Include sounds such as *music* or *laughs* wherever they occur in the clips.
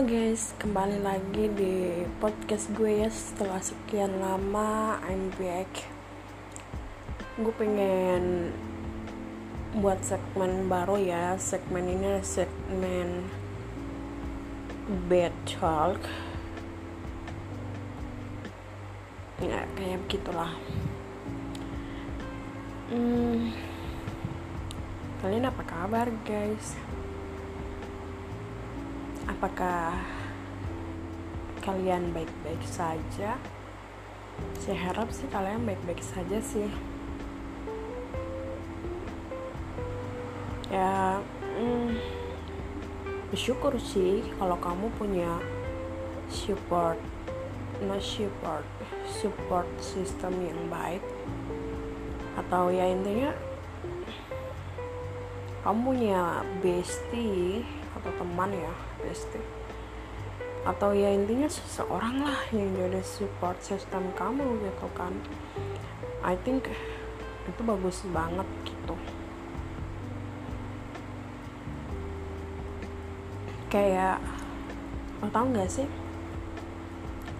Halo guys, kembali lagi di podcast gue ya setelah sekian lama I'm back. Gue pengen buat segmen baru ya Segmen ini segmen Bad Talk. Ya kayak begitulah. Hmm, Kalian apa kabar guys? Apakah kalian baik-baik saja? Saya harap sih kalian baik-baik saja sih. Ya, hmm, bersyukur sih kalau kamu punya support, no support, support system yang baik. Atau ya intinya kamu punya bestie atau teman ya atau ya intinya seseorang lah yang jadi support system kamu gitu kan. I think itu bagus banget gitu. Kayak lo tau gak sih?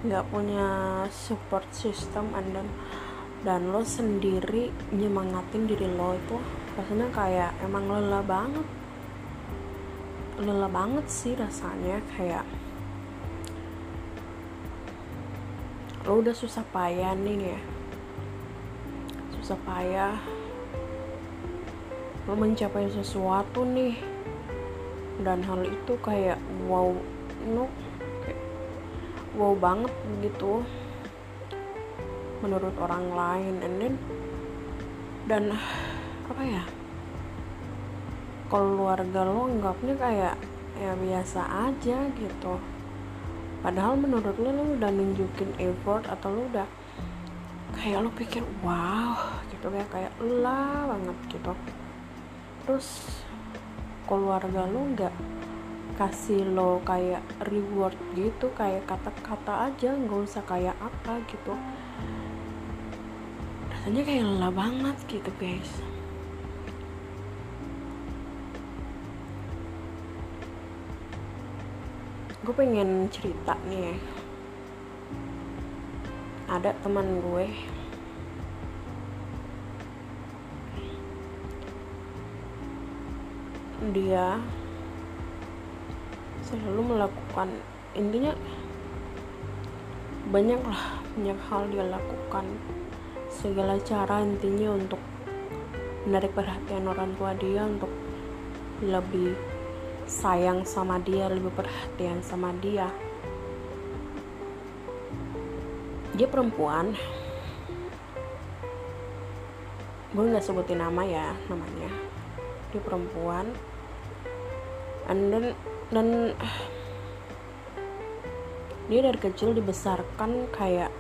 Nggak punya support system and then dan lo sendiri nyemangatin diri lo itu rasanya kayak emang lelah banget lelah banget sih rasanya kayak lo udah susah payah nih ya. Susah payah lo mencapai sesuatu nih. Dan hal itu kayak wow no wow banget gitu menurut orang lain. And then dan apa ya keluarga lo anggapnya kayak ya biasa aja gitu. Padahal menurut lo lo udah nunjukin effort atau lo udah kayak lo pikir wow gitu ya kayak lah banget gitu. Terus keluarga lo nggak kasih lo kayak reward gitu kayak kata-kata aja nggak usah kayak apa gitu. Rasanya kayak lelah banget gitu guys gue pengen cerita nih ya. Ada teman gue. Dia selalu melakukan intinya banyak lah banyak hal dia lakukan. Segala cara intinya untuk menarik perhatian orang tua dia untuk lebih sayang sama dia lebih perhatian sama dia. Dia perempuan. Gue nggak sebutin nama ya namanya. Dia perempuan. And then dan dia dari kecil dibesarkan kayak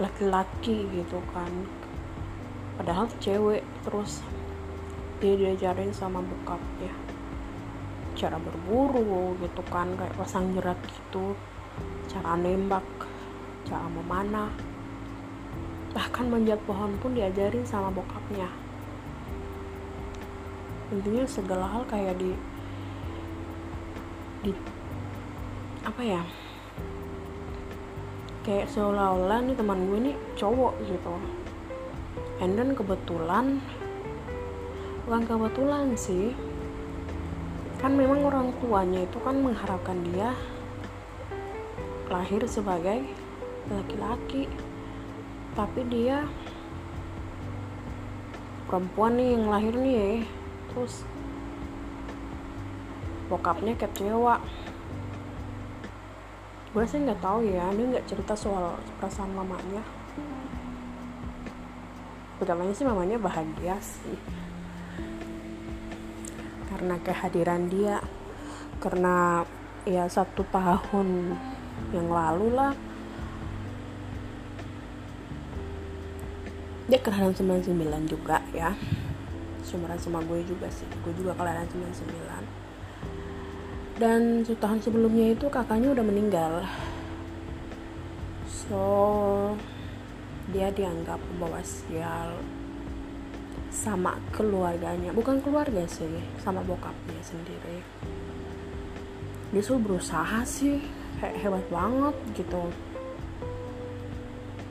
laki-laki gitu kan. Padahal cewek terus. Dia diajarin sama bokapnya cara berburu gitu kan kayak pasang jerat gitu cara nembak cara memanah. Bahkan manjat pohon pun diajarin sama bokapnya. Intinya segala hal kayak di di apa ya kayak seolah-olah nih teman gue nih cowok gitu. And then kebetulan bukan kebetulan sih kan memang orang tuanya itu kan mengharapkan dia lahir sebagai laki-laki. Tapi dia perempuan nih yang lahir nih terus bokapnya kecewa. Gue sih nggak tahu ya dia nggak cerita soal perasaan mamanya. Utamanya sih mamanya bahagia sih karena kehadiran dia karena ya satu tahun yang lalu lah. Dia kelahiran 99 juga ya. Seumuran sama gue juga sih. Gue juga kelahiran 99 dan setahun sebelumnya itu kakaknya udah meninggal. So dia dianggap pembawa sial sama keluarganya. Bukan keluarga sih sama bokapnya sendiri. Dia selalu berusaha sih kayak hebat banget gitu.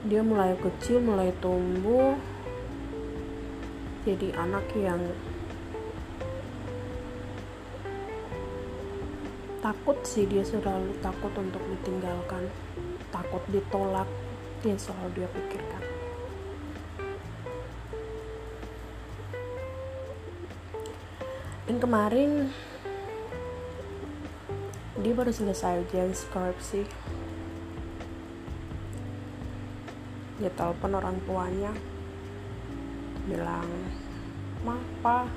Dia mulai kecil mulai tumbuh jadi anak yang takut sih dia selalu takut untuk ditinggalkan. Takut ditolak yang selalu dia pikirkan kemarin dia baru selesai ujian skripsi dia telepon orang tuanya bilang ma pa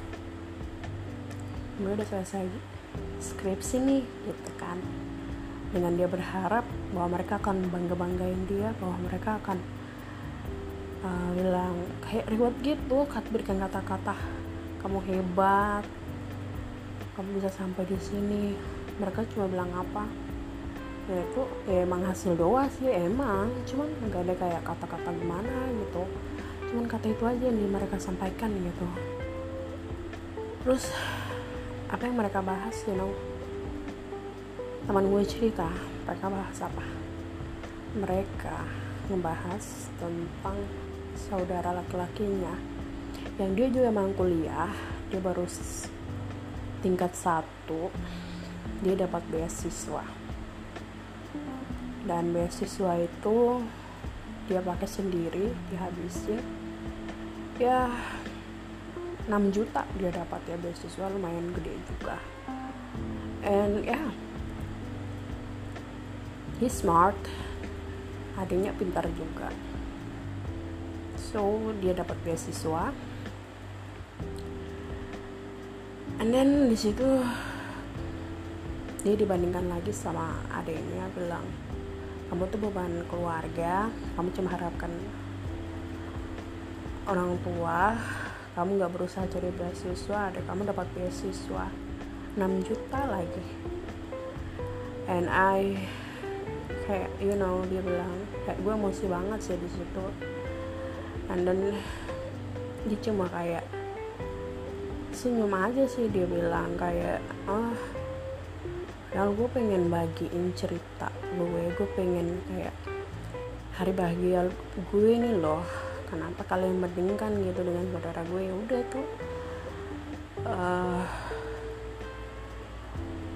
gue udah selesai skripsi nih gitu kan. Dengan dia berharap bahwa mereka akan bangga banggain dia bahwa mereka akan uh, bilang kayak reward gitu kat berikan kata-kata kamu hebat kamu bisa sampai di sini. Mereka cuma bilang apa? Ya itu ya emang hasil doa sih emang. Cuman nggak ada kayak kata-kata gimana gitu. Cuman kata itu aja yang mereka sampaikan gitu. Terus apa yang mereka bahas you know? Teman gue cerita mereka bahas apa? Mereka membahas tentang saudara laki-lakinya. Yang dia juga emang kuliah dia baru tingkat satu dia dapat beasiswa. Dan beasiswa itu dia pakai sendiri dihabisin ya 6 juta dia dapat ya beasiswa lumayan gede juga. And yeah, he smart. Adiknya pintar juga. So dia dapat beasiswa and then di situ dia dibandingkan lagi sama adiknya bilang kamu tuh beban keluarga kamu cuma harapkan orang tua kamu nggak berusaha cari beasiswa ada kamu dapat beasiswa 6 juta lagi. And I kayak you know dia bilang kayak gue emosi banget sih di situ. And then dia cuma kayak senyum aja sih dia bilang kayak ah oh, gue pengen bagiin cerita gue gue pengen kayak hari bahagia gue nih loh. Kenapa kalian bandingkan gitu dengan saudara gue? Ya udah tuh. Uh,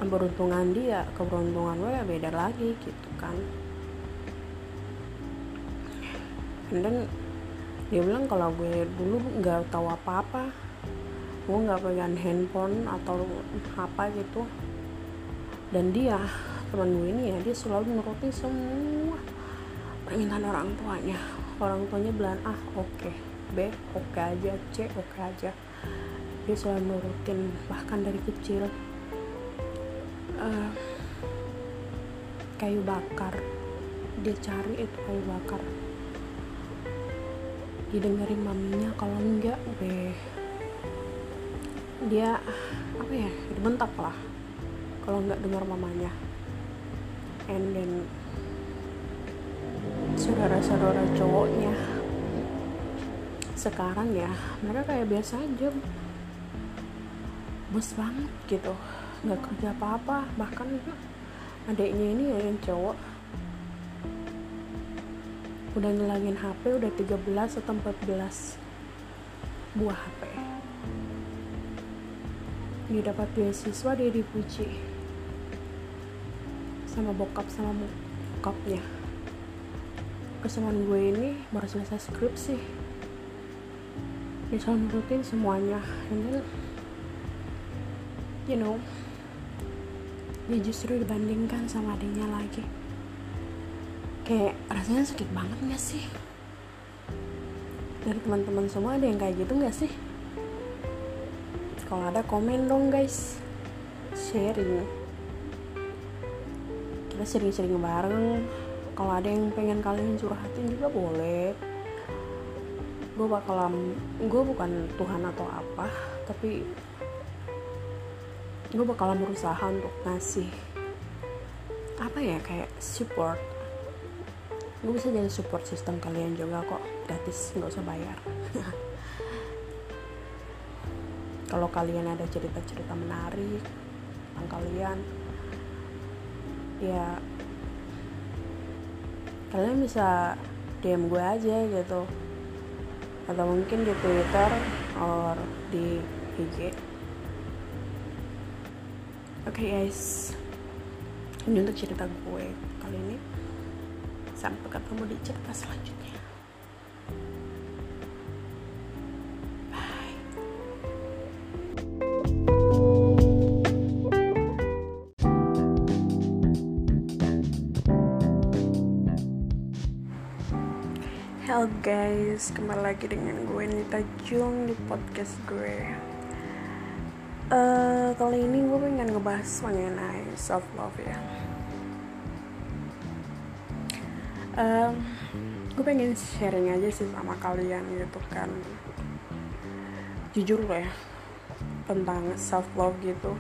keberuntungan dia keberuntungan gue ya beda lagi gitu kan. Dan dia bilang kalau gue dulu nggak tahu apa-apa gue nggak pegang handphone atau apa gitu. Dan dia teman gue ini ya dia selalu menuruti semua permintaan orang tuanya. Orang tuanya bilang ah oke okay. B oke okay aja C oke okay aja. Dia selalu nurutin bahkan dari kecil uh, kayu bakar. Dia cari itu kayu bakar. Didengerin maminya kalau enggak B dia apa ya dibentak lah. Kalau nggak dengar mamanya. And then saudara-saudara cowoknya. Sekarang ya mereka kayak biasa aja. Bos banget gitu. Nggak kerja apa-apa bahkan adiknya ini ya yang cowok. Udah ngelangin HP udah 13 atau 14 buah HP dia dapat beasiswa dia dipuji. Sama bokap sama bokapnya kesenangan gue ini baru selesai skripsi dia selalu nurutin semuanya and then you know dia justru dibandingkan sama adiknya lagi. Kayak rasanya sakit banget gak sih? Dari teman-teman semua ada yang kayak gitu gak sih kalau ada komen dong guys. Sharing. Kita sering-sering bareng. Kalau ada yang pengen kalian curhatin juga boleh. Gue bakalan gue bukan Tuhan atau apa tapi gue bakalan berusaha untuk ngasih apa ya kayak support. Gue bisa jadi support sistem kalian juga kok gratis nggak usah bayar *laughs* kalau kalian ada cerita-cerita menarik tentang kalian ya kalian bisa DM gue aja gitu. Atau mungkin di Twitter or di IG oke okay, guys. Ini untuk cerita gue kali ini. Sampai ketemu di cerita selanjutnya guys, kembali lagi dengan gue Nita Jung di podcast gue. Uh, Kali ini gue pengen ngebahas mengenai self love ya. Um, Gue pengen sharing aja sih sama kalian gitu kan. Jujur loh ya Tentang self love gitu.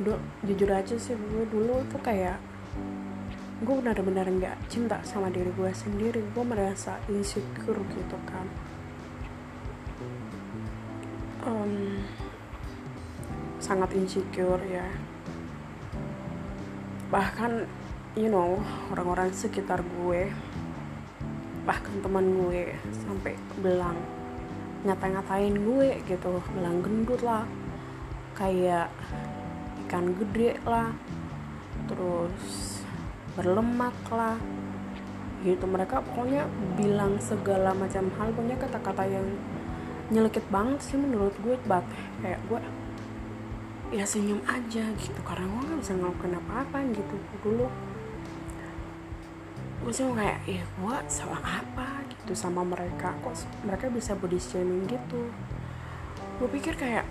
Duh, Jujur aja sih gue dulu tuh kayak gue benar-benar nggak cinta sama diri gue sendiri. Gue merasa insecure gitu kan. Um, sangat insecure ya. Bahkan you know orang-orang sekitar gue bahkan teman gue sampai bilang ngata-ngatain gue gitu. Bilang gendut lah. Kayak ikan gede lah. Terus berlemak lah. Gitu mereka pokoknya bilang segala macam hal punya kata-kata yang nyelekit banget sih menurut gue bat kayak gue ya senyum aja gitu. Karena gue gak bisa ngelakuin apa-apa gitu dulu. Gue sih kayak ya gue salah apa? Gitu sama mereka. Kok mereka bisa body shaming gitu? Gue pikir kayak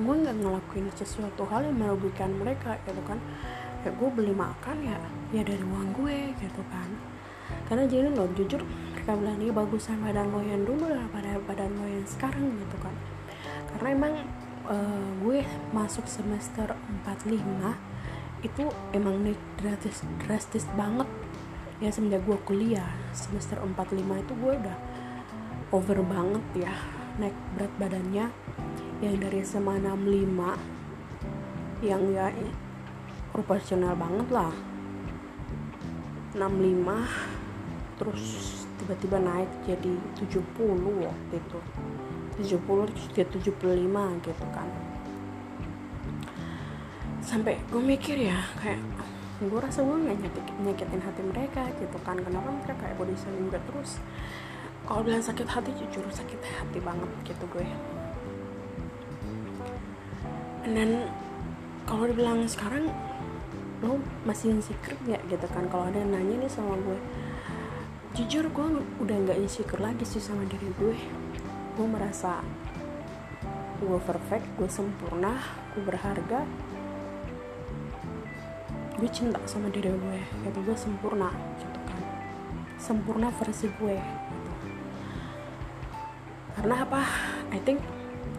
gue nggak ngelakuin sesuatu hal yang merugikan mereka gitu kan ya gue beli makan ya ya dari uang gue gitu kan. Karena jadi lo jujur mereka bilang ini bagusan badan lo yang dulu daripada badan lo yang sekarang gitu kan. Karena emang uh, gue masuk semester 45 itu emang naik drastis drastis banget. Ya semenjak gue kuliah semester 45 itu gue udah over banget ya naik berat badannya. Yang dari SMA 65 yang ya proporsional banget lah. 65 terus tiba-tiba naik jadi 70 waktu itu. 70 terus dia 75 gitu kan. Sampai gue mikir ya kayak gue rasa gue gak nyakitin, nyakitin hati mereka gitu kan. Kenapa mereka kayak body shaming gue terus? Kalau bilang sakit hati jujur sakit hati banget gitu gue. Dan kalau dibilang sekarang lo masih insecure nggak? Gitu kan. Kalau ada yang nanya nih sama gue jujur gue udah nggak insecure lagi sih sama diri gue. Gue merasa gue perfect gue sempurna gue berharga. Gue cinta sama diri gue. Gitu gue sempurna gitu kan. Sempurna versi gue gitu. karena apa? I think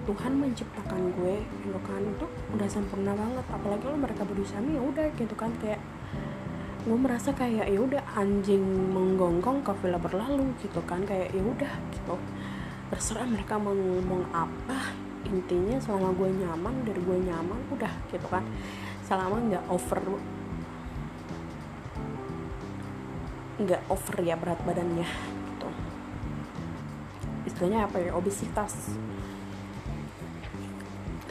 Tuhan menciptakan gue gitu kan. Itu udah sempurna banget. Apalagi lo mereka berusaha ya udah gitu kan. Kayak gue merasa kayak ya udah anjing menggonggong villa berlalu gitu kan. Kayak ya udah gitu. Terserah mereka mau ngomong apa. Intinya selama gue nyaman dari gue nyaman udah gitu kan. Selama nggak over nggak over ya berat badannya gitu. Istilahnya apa ya? Obesitas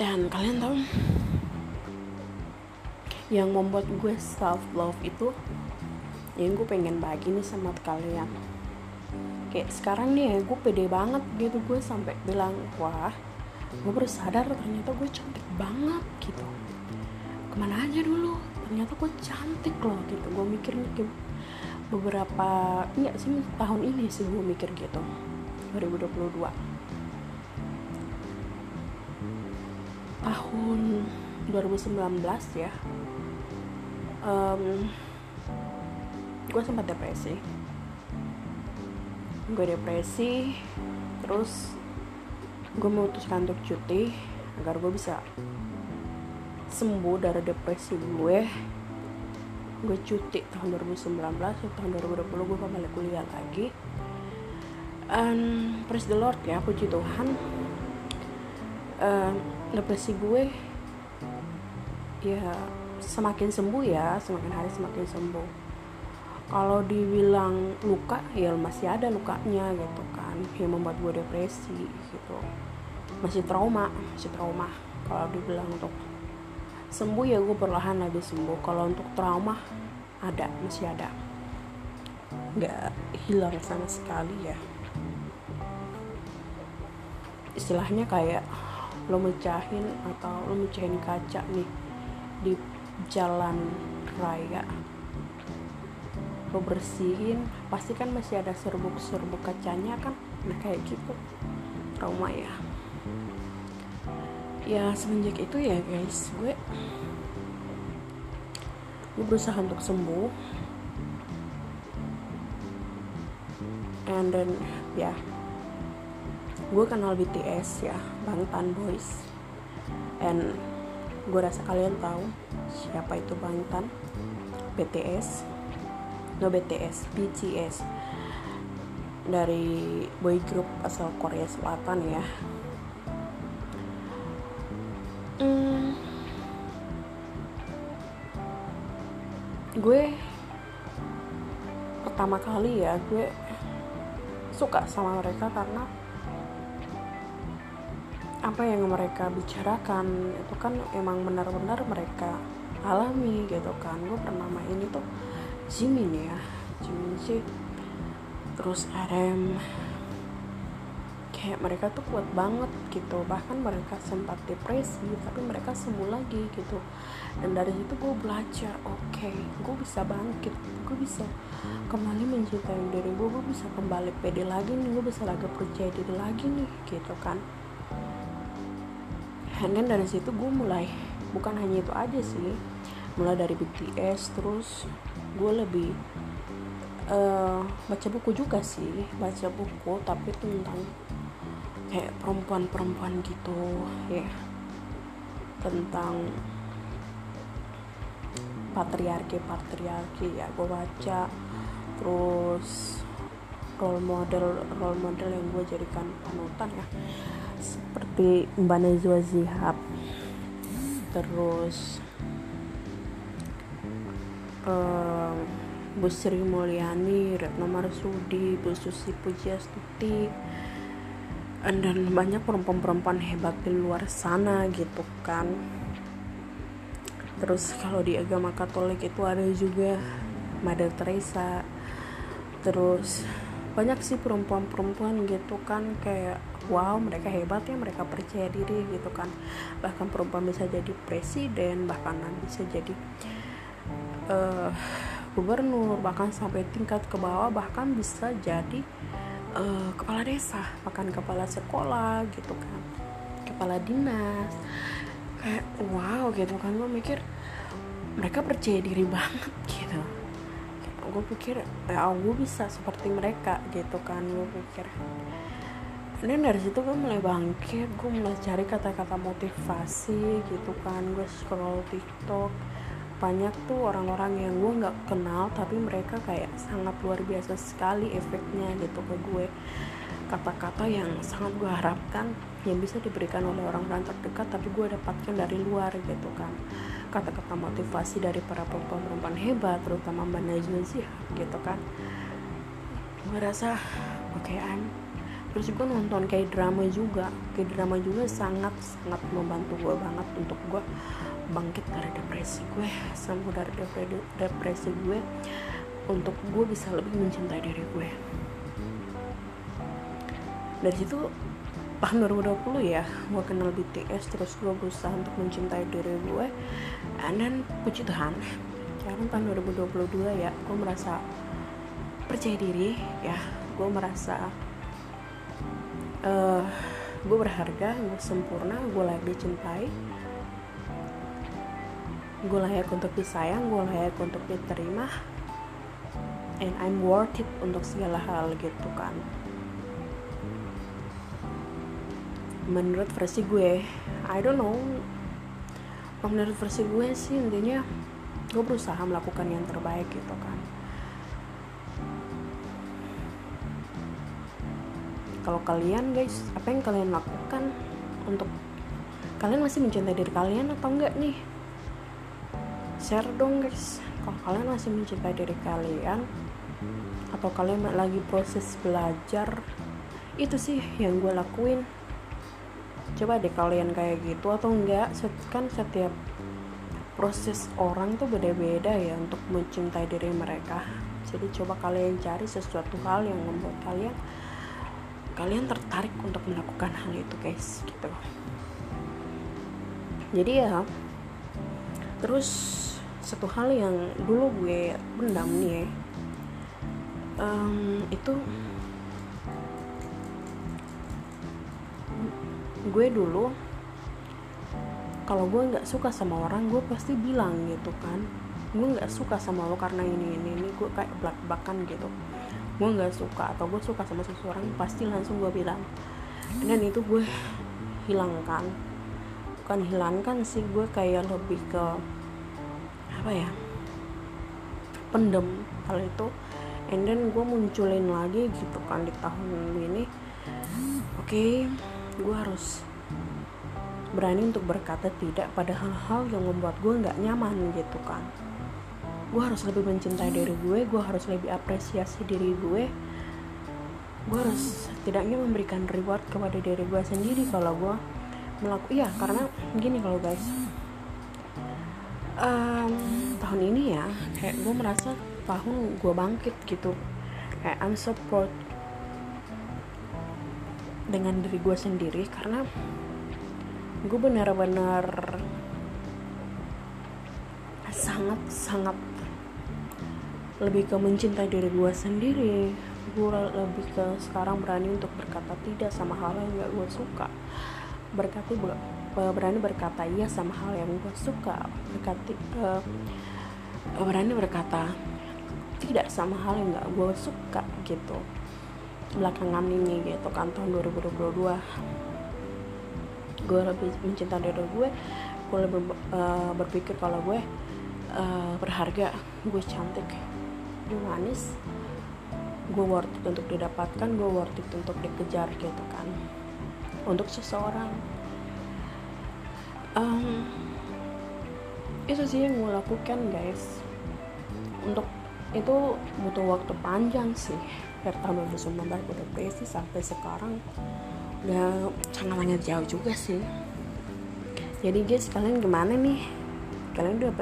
dan kalian tahu yang membuat gue self love itu yang gue pengen bagi nih sama kalian. Kayak sekarang nih ya gue pede banget gitu. Gue sampai bilang wah gue baru sadar ternyata gue cantik banget gitu. Ke mana aja dulu? Ternyata gue cantik loh gitu. Gue mikir nih beberapa iya sih tahun ini sih gue mikir gitu. 2022 tahun 2019 ya. Um, gue sempat depresi. Gue depresi terus gue memutuskan untuk cuti agar gue bisa sembuh dari depresi gue. Gue cuti tahun 2019 tahun 2020 gue kembali kuliah lagi. And praise the Lord ya puji Tuhan. Uh, depresi gue ya semakin sembuh ya semakin hari semakin sembuh. Kalau dibilang luka ya masih ada lukanya gitu kan yang membuat gue depresi gitu. Masih trauma masih trauma. Kalau dibilang untuk sembuh ya gue perlahan lagi sembuh. Kalau untuk trauma ada masih ada. Nggak hilang sama sekali ya. Istilahnya kayak lo mecahin atau lo mecahin kaca nih di jalan raya. Lo bersihin pasti kan masih ada serbuk-serbuk kacanya kan? Nah kayak gitu. Trauma ya. Ya semenjak itu ya guys gue gue berusaha untuk sembuh. And then ya gue kenal BTS ya Bangtan Boys. And gue rasa kalian tahu siapa itu Bangtan BTS no BTS BTS dari boy group asal Korea Selatan ya. Hmm, gue pertama kali ya gue suka sama mereka karena apa yang mereka bicarakan itu kan emang benar-benar mereka alami gitu kan. Gue pernah main itu Jimin ya Jimin sih. Terus RM kayak mereka tuh kuat banget gitu. Bahkan mereka sempat depresi tapi mereka sembuh lagi gitu. Dan dari situ gue belajar oke okay, gue bisa bangkit gue bisa kembali mencintai diri gue gue bisa kembali pede lagi nih gue bisa lagi percaya diri lagi nih gitu kan dan dari situ gue mulai bukan hanya itu aja sih mulai dari BTS terus gue lebih uh, baca buku juga sih baca buku tapi tentang kayak perempuan-perempuan gitu ya. Tentang patriarki patriarki ya gue baca terus role model role model yang gue jadikan panutan ya Mbak Najwa Zihab terus uh, Bu Sri Mulyani, Retno Marsudi, Bu Susi Pujiastuti, dan banyak perempuan-perempuan hebat di luar sana gitu kan. Terus kalau di agama Katolik itu ada juga Mother Teresa. Terus banyak sih perempuan-perempuan gitu kan kayak wow mereka hebat ya mereka percaya diri gitu kan. Bahkan perempuan bisa jadi presiden bahkan bisa jadi uh, gubernur bahkan sampai tingkat ke bawah bahkan bisa jadi uh, kepala desa bahkan kepala sekolah gitu kan. Kepala dinas. Kayak wow gitu kan. Gue mikir mereka percaya diri banget gitu. Gue pikir ya gue bisa seperti mereka gitu kan. Gue pikir ini dari situ gue mulai bangkit gue mulai cari kata-kata motivasi gitu kan. Gue scroll tiktok banyak tuh orang-orang yang gue nggak kenal tapi mereka kayak sangat luar biasa sekali efeknya gitu ke gue. Kata-kata yang sangat gue harapkan yang bisa diberikan oleh orang-orang terdekat tapi gue dapatkan dari luar gitu kan. Kata-kata motivasi dari para perempuan-perempuan hebat terutama Mbak Najwa gitu kan. Gue rasa oke okay, terus juga nonton kayak drama juga. Kayak drama juga sangat sangat membantu gue banget untuk gue bangkit dari depresi gue sembuh dari depresi gue untuk gue bisa lebih mencintai diri gue. Dari situ tahun 2020 ya gue kenal BTS terus gue berusaha untuk mencintai diri gue. And then puji Tuhan sekarang tahun 2022 ya gue merasa percaya diri ya. Gue merasa uh, gue berharga gue sempurna gue layak dicintai. Gue layak untuk disayang gue layak untuk diterima. And I'm worth it untuk segala hal gitu kan. Menurut versi gue I don't know. Menurut versi gue sih intinya gue berusaha melakukan yang terbaik gitu kan kalau kalian guys apa yang kalian lakukan untuk kalian masih mencintai diri kalian atau enggak nih? Share dong guys. Kalau kalian masih mencintai diri kalian atau kalian lagi proses belajar itu sih yang gue lakuin. Coba deh kalian kayak gitu atau enggak kan setiap proses orang tuh beda-beda ya untuk mencintai diri mereka. Jadi coba kalian cari sesuatu hal yang membuat kalian kalian tertarik untuk melakukan hal itu guys gitu. Jadi ya terus satu hal yang dulu gue pendam nih ya um, itu gue dulu kalau gue nggak suka sama orang gue pasti bilang gitu kan. Gue nggak suka sama lo karena ini ini ini gue kayak belak belakan gitu gue nggak suka atau gue suka sama seseorang pasti langsung gue bilang. Dan itu gue hilangkan. Bukan hilangkan sih gue kayak lebih ke apa ya pendem hal itu. And then gue munculin lagi gitu kan di tahun ini. Oke okay, gue harus berani untuk berkata tidak pada hal-hal yang membuat gue nggak nyaman gitu kan gue harus lebih mencintai diri gue gue harus lebih apresiasi diri gue. Gue harus setidaknya memberikan reward kepada diri gue sendiri kalau gue melakukan iya karena gini kalau guys. Um, tahun ini ya kayak gue merasa tahun gue bangkit gitu. Kayak I'm so proud dengan diri gue sendiri karena gue benar-benar sangat sangat lebih ke mencintai diri gue sendiri. Gue lebih ke sekarang berani untuk berkata tidak sama hal yang gak gue suka. Berkati berani berkata iya sama hal yang gue suka. Berkati uh, berani berkata tidak sama hal yang gak gue suka gitu. Belakangan ini gitu kan tahun 2022 gue lebih mencintai diri gue gue lebih uh, berpikir kalau gue uh, berharga gue cantik gue manis gue worth it untuk didapatkan gue worth it untuk dikejar gitu kan. Untuk seseorang. Um, itu sih yang gue lakukan guys. Untuk itu butuh waktu panjang sih. Dari tahun 2019 gue depresi sampai sekarang. Udah sangat-sangat jauh juga sih. Jadi guys kalian gimana nih? Kalian udah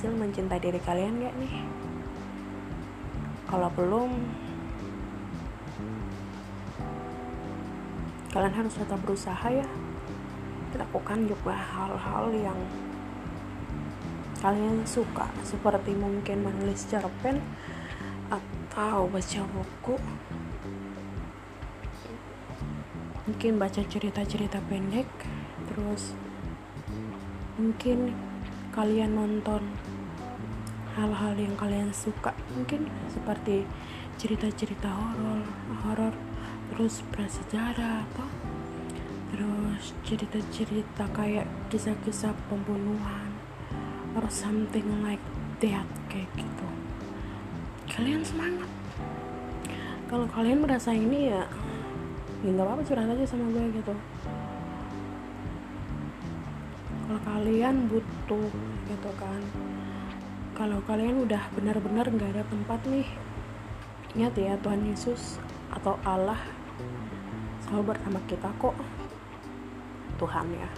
berhasil mencintai diri kalian gak nih? Kalau belum kalian harus tetap berusaha ya. Lakukan juga hal-hal yang kalian suka seperti mungkin menulis cerpen atau baca buku. Mungkin baca cerita-cerita pendek terus mungkin kalian nonton hal-hal yang kalian suka. Mungkin seperti cerita-cerita horor horor terus prasejarah apa. Terus cerita-cerita kayak kisah-kisah pembunuhan or something like that kayak gitu. Kalian semangat. Kalau kalian merasa ini ya ya nggak apa-apa curhat aja sama gue gitu kalian butuh gitu kan. Kalau kalian udah benar-benar nggak ada tempat nih ingat ya Tuhan Yesus atau Allah selalu bersama kita kok Tuhan ya.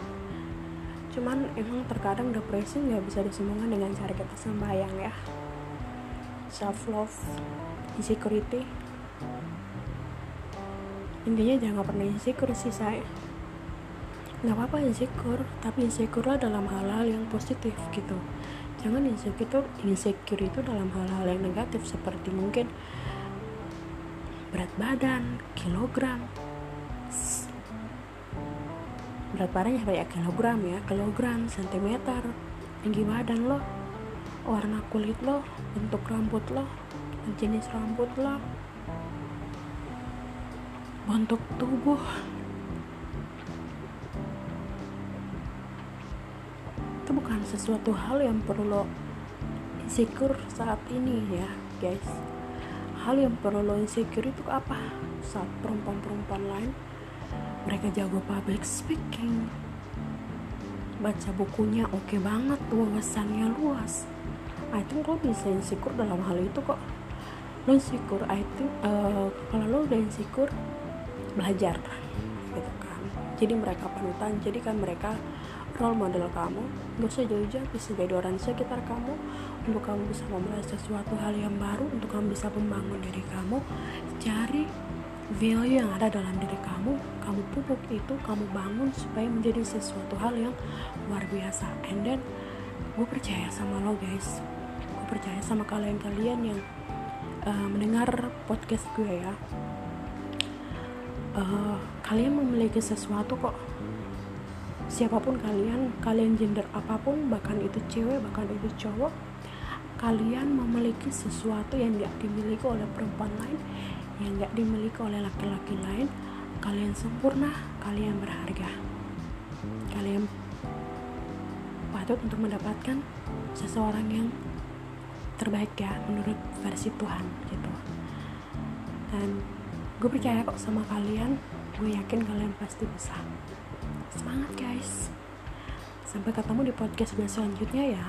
Cuman emang terkadang depresi nggak bisa disembuhkan dengan cara kita sembahyang ya. Self love insecurity. Intinya jangan pernah insecure sih saya nggak apa-apa insecure. Tapi insecure dalam hal-hal yang positif gitu. Jangan insecure insecure itu dalam hal-hal yang negatif seperti mungkin berat badan kilogram. Berat badannya kilogram ya kilogram sentimeter. Tinggi badan lo warna kulit lo bentuk rambut lo jenis rambut lo bentuk tubuh itu bukan sesuatu hal yang perlu lo insecure saat ini ya guys. Hal yang perlu lo insecure itu apa? Saat perempuan-perempuan lain mereka jago public speaking baca bukunya oke okay banget wawasannya luas. I think lo bisa insecure dalam hal itu kok. Lo insecure I think uh, kalau lo udah insecure belajar gitu kan. Jadi mereka panutan jadi kan mereka role model kamu gak usah jauh-jauh bisa jadi orang sekitar kamu. Untuk kamu bisa memulai sesuatu hal yang baru untuk kamu bisa membangun diri kamu cari value yang ada dalam diri kamu kamu pupuk itu kamu bangun supaya menjadi sesuatu hal yang luar biasa. And then gue percaya sama lo guys. Gue percaya sama kalian-kalian yang uh, mendengar podcast gue ya. Uh, kalian memiliki sesuatu kok siapa pun kalian kalian gender apa pun bahkan itu cewek bahkan itu cowok kalian memiliki sesuatu yang tidak dimiliki oleh perempuan lain yang tidak dimiliki oleh laki-laki lain kalian sempurna kalian berharga. Kalian patut untuk mendapatkan seseorang yang terbaik ya menurut versi Tuhan gitu. Dan gue percaya kok sama kalian gue yakin kalian pasti bisa semangat guys. Sampai ketemu di podcast gue selanjutnya ya